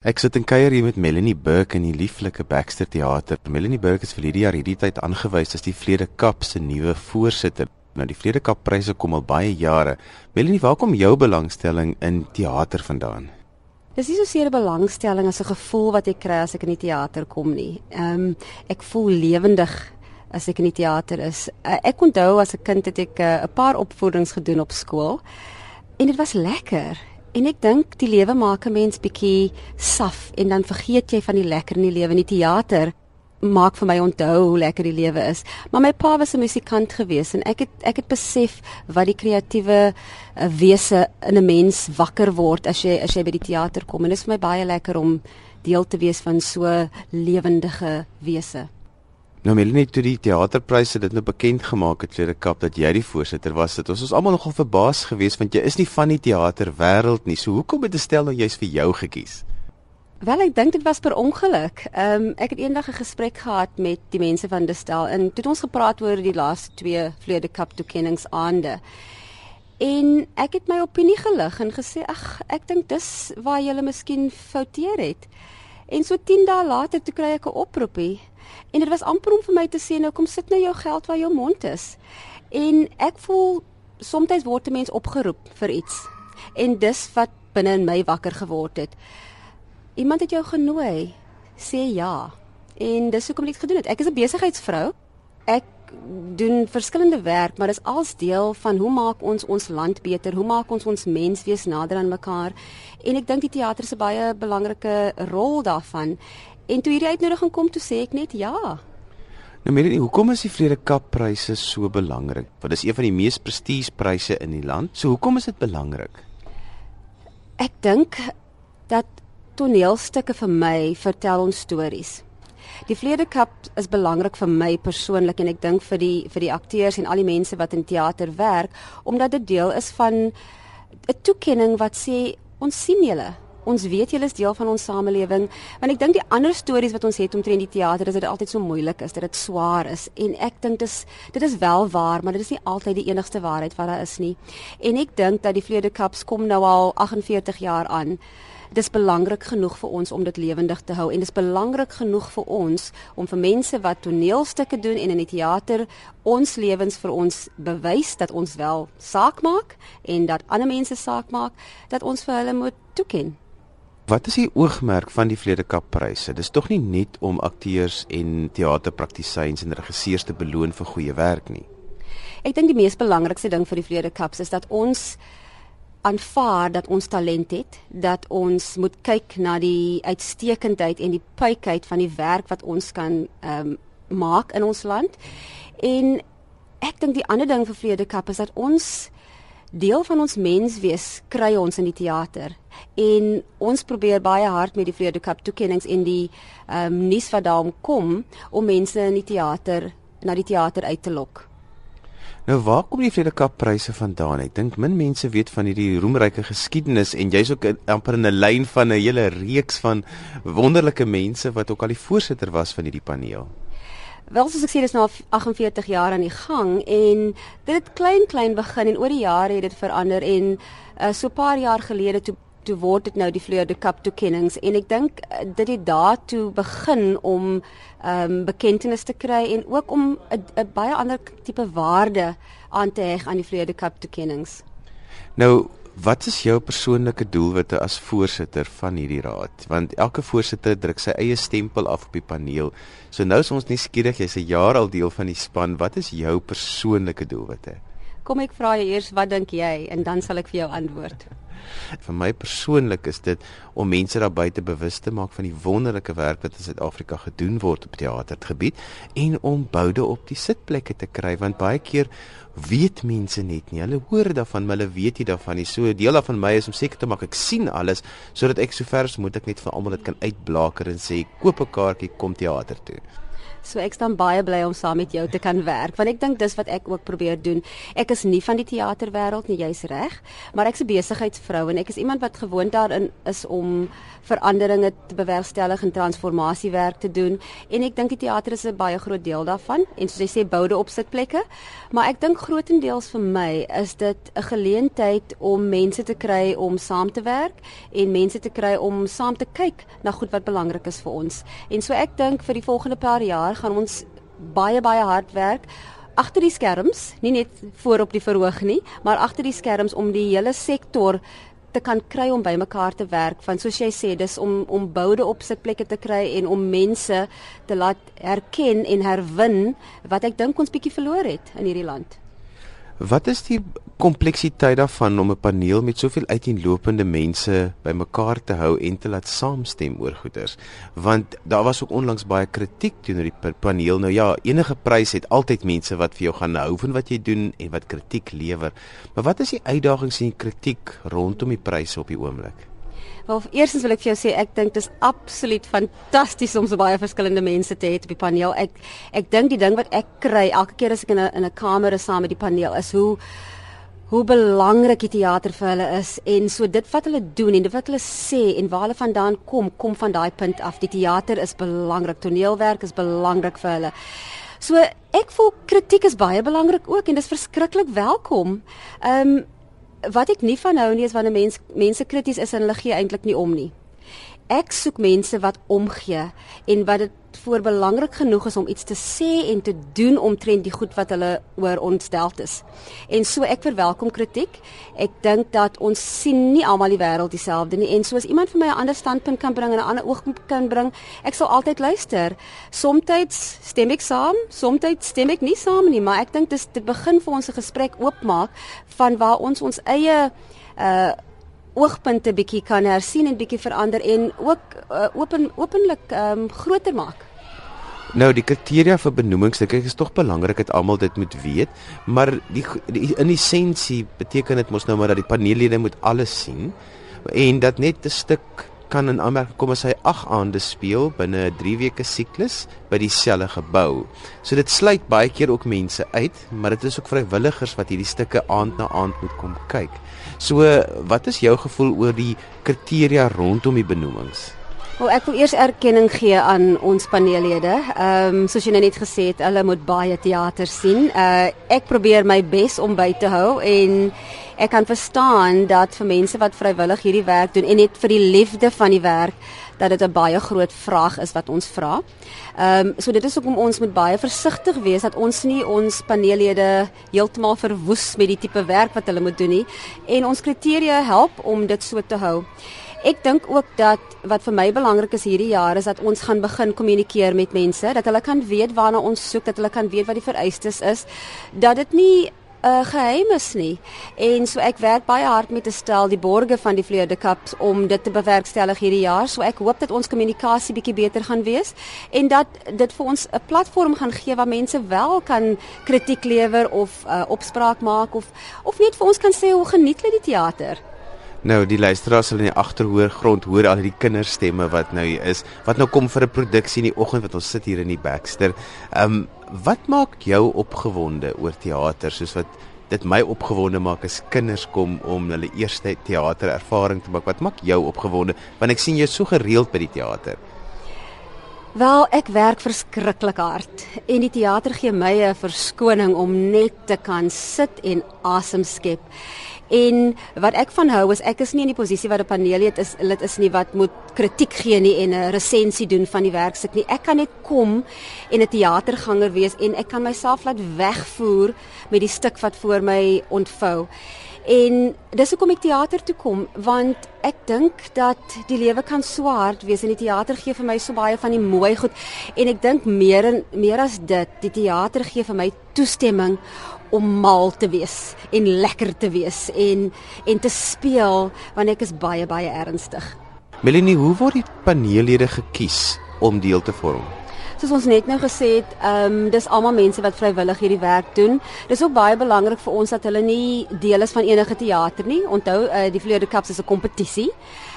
Ek sit in kuier hier met Melanie Burke in die lieflike Baxter Theater. Melanie Burke is vir hierdie jaar hierdie tyd aangewys as die Vrede Kap se nuwe voorsitter. Nou die Vrede Kap pryse kom al baie jare. Melanie, waar kom jou belangstelling in teater vandaan? Dis nie so seer 'n belangstelling as 'n gevoel wat ek kry as ek in die teater kom nie. Ehm um, ek voel lewendig as ek in die teater is. Uh, ek onthou as 'n kind het ek eh, 'n uh, paar opvoedings gedoen op skool en dit was lekker. En ek dink die lewe maak 'n mens bietjie saf en dan vergeet jy van die lekker in die lewe. In die teater maak vir my onthou hoe lekker die lewe is. Maar my pa was 'n musikant gewees en ek het ek het besef wat die kreatiewe uh, wese in 'n mens wakker word as jy as jy by die teater kom. En dit is vir my baie lekker om deel te wees van so lewendige wese. Nou Melanie toe die teaterpryse dit nou bekend gemaak het Tweede Kap dat jy die voorsitter was, het ons ons almal nogal verbaas geweest want jy is nie van die teaterwêreld nie. So hoekom het Estel nou juist vir jou gekies? Wel ek dink dit was per ongeluk. Ehm um, ek het eendag 'n gesprek gehad met die mense van Destel en toe het ons gepraat oor die laaste twee Tweede Kap toekenningsaande. En ek het my opinie gelig en gesê ag, ek dink dis waar jy miskien fouteer het. En so 10 dae later toe kry ek 'n oproepie En dit was amper om vir my te sê nou kom sit nou jou geld waar jou mond is. En ek voel soms word 'n mens opgeroep vir iets. En dis wat binne in my wakker geword het. Iemand het jou genooi. Sê ja. En dis hoekom ek dit gedoen het. Ek is 'n besigheidsvrou. Ek doen verskillende werk, maar dis als deel van hoe maak ons ons land beter? Hoe maak ons ons menswees nader aan mekaar? En ek dink die teater 'n baie belangrike rol daarvan. En toe hierdie uitnodiging kom, toe sê ek net ja. Nou Melanie, hoekom is die Vrede Kap pryse so belangrik? Want dit is een van die mees prestigiepryse in die land. So hoekom is dit belangrik? Ek dink dat toneelstukke vir my vertel ons stories. Die Vrede Kap is belangrik vir my persoonlik en ek dink vir die vir die akteurs en al die mense wat in teater werk omdat dit deel is van 'n toekenning wat sê ons sien julle ons weet julle is deel van ons samelewing want ek dink die ander stories wat ons het omtrent die teater is dat dit altyd so moeilik is dat dit swaar is. En ek dink dis dit is wel waar maar dit is nie altyd die enigste waarheid wat daar is nie. En ek dink dat die Vlede Cups kom nou al 48 jaar aan. Dit is belangrik genoeg vir ons om dit lewendig te hou en dit is belangrik genoeg vir ons om vir mense wat toneelstukke doen en in die teater ons lewens vir ons bewys dat ons wel saak maak en dat ander mense saak maak dat ons vir hulle moet toeken. Wat is die oogmerk van die Vledekap pryse? Dis tog nie net om akteurs en teaterpraktisyns en regisseurs te beloon vir goeie werk nie. Ek dink die mees belangrikste ding vir die Vledekaps is dat ons aanvaar dat ons talent het, dat ons moet kyk na die uitstekendheid en die puikheid van die werk wat ons kan ehm um, maak in ons land. En ek dink die ander ding vir Vledekap is dat ons deel van ons menswees kry ons in die teater en ons probeer baie hard met die Vrede Cup toekennings en die ehm um, nuus wat daarom kom om mense in die teater na die teater uit te lok. Nou waar kom die Vrede Cup pryse vandaan? Ek dink min mense weet van hierdie roemryke geskiedenis en jy's ook amper in 'n lyn van 'n hele reeks van wonderlike mense wat ook al die voorsitter was van hierdie paneel. Wel soos ek sê dis nou 48 jaar aan die gang en dit het klein klein begin en oor die jare het dit verander en uh, so 'n paar jaar gelede toe toe word dit nou die Vleurde Cup toekennings en ek dink uh, dit het daartoe begin om ehm um, bekendtenis te kry en ook om 'n baie ander tipe waarde aan te heg aan die Vleurde Cup toekennings. Nou Wat is jou persoonlike doelwitte as voorsitter van hierdie raad? Want elke voorsitter druk sy eie stempel af op die paneel. So nou is ons nie skieurig jy's 'n jaar al deel van die span. Wat is jou persoonlike doelwitte? Kom ek vra jou eers wat dink jy en dan sal ek vir jou antwoord. Vir my persoonlik is dit om mense daar buite bewus te maak van die wonderlike werk wat in Suid-Afrika gedoen word op teatergebied en om boude op die sitplekke te kry want baie keer weet mense net nie. Hulle hoor daarvan, maar hulle weet nie daarvan nie. So deel daarvan my is om seker te maak ek sien alles sodat ek sover as moontlik net vir almal dit kan uitblaker en sê koop 'n kaartjie kom teater toe. So ek staan baie bly om saam met jou te kan werk want ek dink dis wat ek ook probeer doen. Ek is nie van die teaterwêreld nie, jy's reg, maar ek's 'n besigheidsvrou en ek is iemand wat gewoond daarin is om veranderinge te bewerkstellig en transformasiewerk te doen en ek dink die teater is 'n baie groot deel daarvan en soos jy sê boude op sitplekke, maar ek dink grootendeels vir my is dit 'n geleentheid om mense te kry om saam te werk en mense te kry om saam te kyk na goed wat belangrik is vir ons. En so ek dink vir die volgende paar jaar gaan ons baie baie hard werk agter die skerms, nie net voor op die verhoog nie, maar agter die skerms om die hele sektor te kan kry om bymekaar te werk van soos jy sê dis om om boude op sitplekke te kry en om mense te laat herken en herwin wat ek dink ons bietjie verloor het in hierdie land. Wat is die kompleksiteit daarvan om 'n paneel met soveel uiteenlopende mense bymekaar te hou en te laat saamstem oor goeders? Want daar was ook onlangs baie kritiek teenoor die paneel. Nou ja, enige prys het altyd mense wat vir jou gaan hou van wat jy doen en wat kritiek lewer. Maar wat is die uitdagings en kritiek rondom die pryse op die oomblik? Wel, eerstens wil ek vir jou sê ek dink dit is absoluut fantasties om so baie verskillende mense te hê op die paneel. Ek ek dink die ding wat ek kry elke keer as ek in 'n in 'n kamer is saam met die paneel is hoe hoe belangrik die teater vir hulle is en so dit wat hulle doen en dit wat hulle sê en waar hulle vandaan kom, kom van daai punt af. Die teater is belangrik, toneelwerk is belangrik vir hulle. So ek voel kritiek is baie belangrik ook en dit is verskriklik welkom. Ehm um, wat ek nie van hou nie is wanneer mense mense krities is en hulle gee eintlik nie om nie. Ek soek mense wat omgee en wat dit voor belangrik genoeg is om iets te sê en te doen omtrent die goed wat hulle oor ontsteld is. En so ek verwelkom kritiek. Ek dink dat ons sien nie almal die wêreld dieselfde nie en soos iemand vir my 'n ander standpunt kan bring en 'n ander oogpunt kan bring, ek sal altyd luister. Somstyds stem ek saam, somstyds stem ek nie saam nie, maar ek dink dis dit begin vir ons 'n gesprek oopmaak van waar ons ons eie uh oogpunte bietjie kan hersien en bietjie verander en ook uh, open openlik ehm um, groter maak. Nou die kriteria vir benoemings, ek is tog belangrik dat almal dit moet weet, maar die, die in essensie beteken dit mos nou maar dat die paneellede moet alles sien en dat net 'n stuk kan in aanmerking kom as hy 8 aande speel binne 'n 3 weke siklus by dieselfde gebou. So dit sluit baie keer ook mense uit, maar dit is ook vrywilligers wat hierdie stukke aand na aand moet kom kyk. So wat is jou gevoel oor die kriteria rondom die benoemings? Wel ek wil eers erkenning gee aan ons paneellede. Ehm um, soos jy nou net gesê het, hulle moet baie teater sien. Uh ek probeer my bes om by te hou en ek kan verstaan dat vir mense wat vrywillig hierdie werk doen en net vir die liefde van die werk dat dit 'n baie groot vraag is wat ons vra. Ehm um, so dit is ook om ons moet baie versigtig wees dat ons nie ons paneellede heeltemal verwoes met die tipe werk wat hulle moet doen nie en ons kriteria help om dit so te hou. Ek dink ook dat wat vir my belangrik is hierdie jaar is dat ons gaan begin kommunikeer met mense, dat hulle kan weet waarna ons soek, dat hulle kan weet wat die vereistes is, dat dit nie 'n uh, geheim is nie. En so ek werk baie hard met te stel die borge van die Vleurde Cups om dit te bewerkstellig hierdie jaar. So ek hoop dat ons kommunikasie bietjie beter gaan wees en dat dit vir ons 'n platform gaan gee waar mense wel kan kritiek lewer of uh, opspraak maak of of net vir ons kan sê hoe geniet hulle die teater. Nou die luisteraars sal in die agterhoor grond hoor al die kinderstemme wat nou hier is. Wat nou kom vir 'n produksie in die oggend wat ons sit hier in die Baxter. Ehm um, wat maak jou opgewonde oor teater soos wat dit my opgewonde maak as kinders kom om hulle eerste teaterervaring te maak. Wat maak jou opgewonde? Want ek sien jy so gereeld by die teater. Wel, ek werk verskriklik hard en die teater gee my 'n verskoning om net te kan sit en asem skep. En wat ek van hou is ek is nie in die posisie wat 'n paneellid is, dit is nie wat moet kritiek gee nie en 'n resensie doen van die werkstuk nie. Ek kan net kom en 'n teaterganger wees en ek kan myself laat wegvoer met die stuk wat voor my ontvou. En dis hoekom ek teater toe kom want ek dink dat die lewe kan swaar wees en die teater gee vir my so baie van die mooi goed en ek dink meer en meer as dit die teater gee vir my toestemming om mal te wees en lekker te wees en en te speel want ek is baie baie ernstig. Melanie, hoe word die paneellede gekies om deel te vorm? Soos ons net nou gesê het, ehm um, dis almal mense wat vrywillig hierdie werk doen. Dis ook baie belangrik vir ons dat hulle nie deel is van enige teater nie. Onthou, uh, die Vleurde Cups is 'n kompetisie.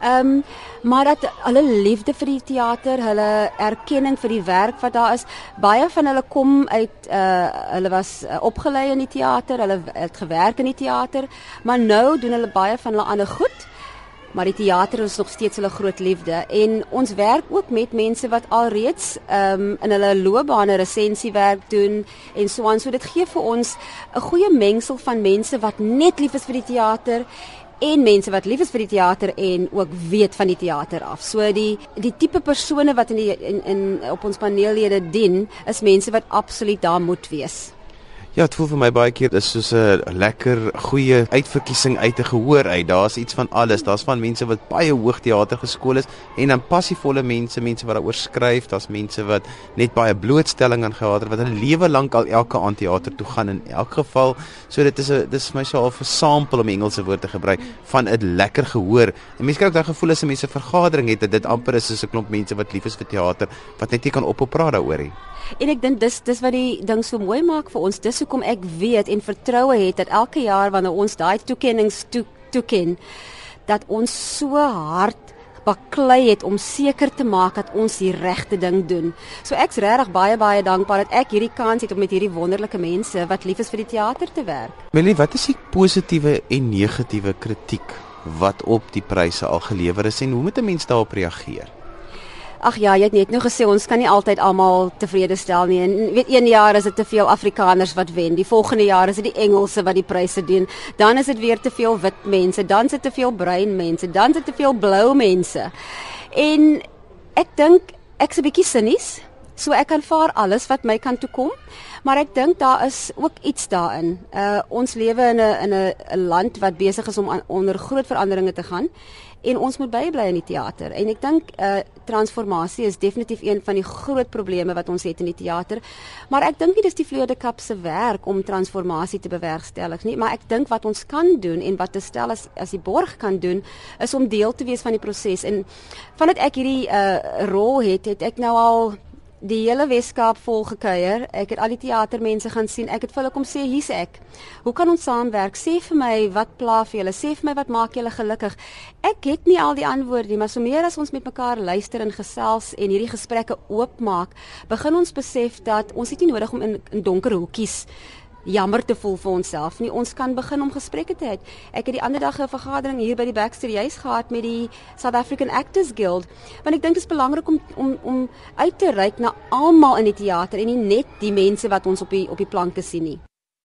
Ehm um, maar dat hulle liefde vir die teater, hulle erkenning vir die werk wat daar is. Baie van hulle kom uit uh hulle was uh, opgelei in die teater, hulle het gewerk in die teater, maar nou doen hulle baie van hulle ander goed maar die teater is nog steeds hulle groot liefde en ons werk ook met mense wat alreeds um, in hulle loopbane resensiewerk doen en so aan so dit gee vir ons 'n goeie mengsel van mense wat net lief is vir die teater en mense wat lief is vir die teater en ook weet van die teater af. So die die tipe persone wat in die in, in op ons paneellede dien is mense wat absoluut daar moet wees. Ja, dit voel vir my baie keer dis soos 'n lekker goeie uitverkiesing uit 'n gehoor uit. Daar's iets van alles. Daar's van mense wat baie hoog teater geskool is en dan passievolle mense, mense wat daaroor skryf, daar's mense wat net baie blootstelling aan gehad het wat hulle lewe lank al elke aand teater toe gaan in elk geval. So dit is 'n dis vir my so 'n sample om Engelse woord te gebruik van 'n lekker gehoor. En mense kry ook daai gevoel as 'n mense vergadering het dat dit amper is soos 'n klomp mense wat lief is vir teater wat net nie kan ophou praat daaroor nie. En ek dink dis dis wat die ding so mooi maak vir ons. Dis hoekom ek weet en vertroue het dat elke jaar wanneer ons daai toekennings toe toeken dat ons so hard baklei het om seker te maak dat ons die regte ding doen. So ek's regtig baie baie dankbaar dat ek hierdie kans het om met hierdie wonderlike mense wat lief is vir die teater te werk. Melie, wat is die positiewe en negatiewe kritiek wat op die pryse al gelewer is en hoe moet 'n mens daarop reageer? Ag ja, jy het net nou gesê ons kan nie altyd almal tevrede stel nie. En weet een jaar is dit te veel Afrikaners wat wen. Die volgende jaar is dit die Engelse wat die pryse doen. Dan is dit weer te veel wit mense, dan is dit te veel bruin mense, dan is dit te veel blou mense. En ek dink ek's 'n bietjie sinnies. So ek aanvaar alles wat my kan toe kom, maar ek dink daar is ook iets daarin. Uh ons lewe in 'n in 'n land wat besig is om aan, onder groot veranderinge te gaan en ons moet bybly in die teater. En ek dink uh transformasie is definitief een van die groot probleme wat ons het in die teater. Maar ek dink nie dis die Vloede Kap se werk om transformasie te bewerkstellig nie, maar ek dink wat ons kan doen en wat te stel as as die borg kan doen is om deel te wees van die proses. En vandat ek hierdie uh rol het, het ek nou al die hele Weskaap vol gekuier. Ek het al die teatermense gaan sien. Ek het vir hulle kom sê, "Hier's ek. Hoe kan ons saamwerk? Sê vir my wat pla vir julle? Sê vir my wat maak julle gelukkig?" Ek het nie al die antwoorde nie, maar so meer as ons met mekaar luister en gesels en hierdie gesprekke oopmaak, begin ons besef dat ons nie nodig om in, in donker hoekies jammer te voel vir onsself nie. Ons kan begin om gesprekke te hê. Ek het die ander dag 'n vergadering hier by die Baxter Juis gehad met die South African Actors Guild, want ek dink dit is belangrik om om om uit te reik na almal in die teater en nie net die mense wat ons op die op die planke sien nie.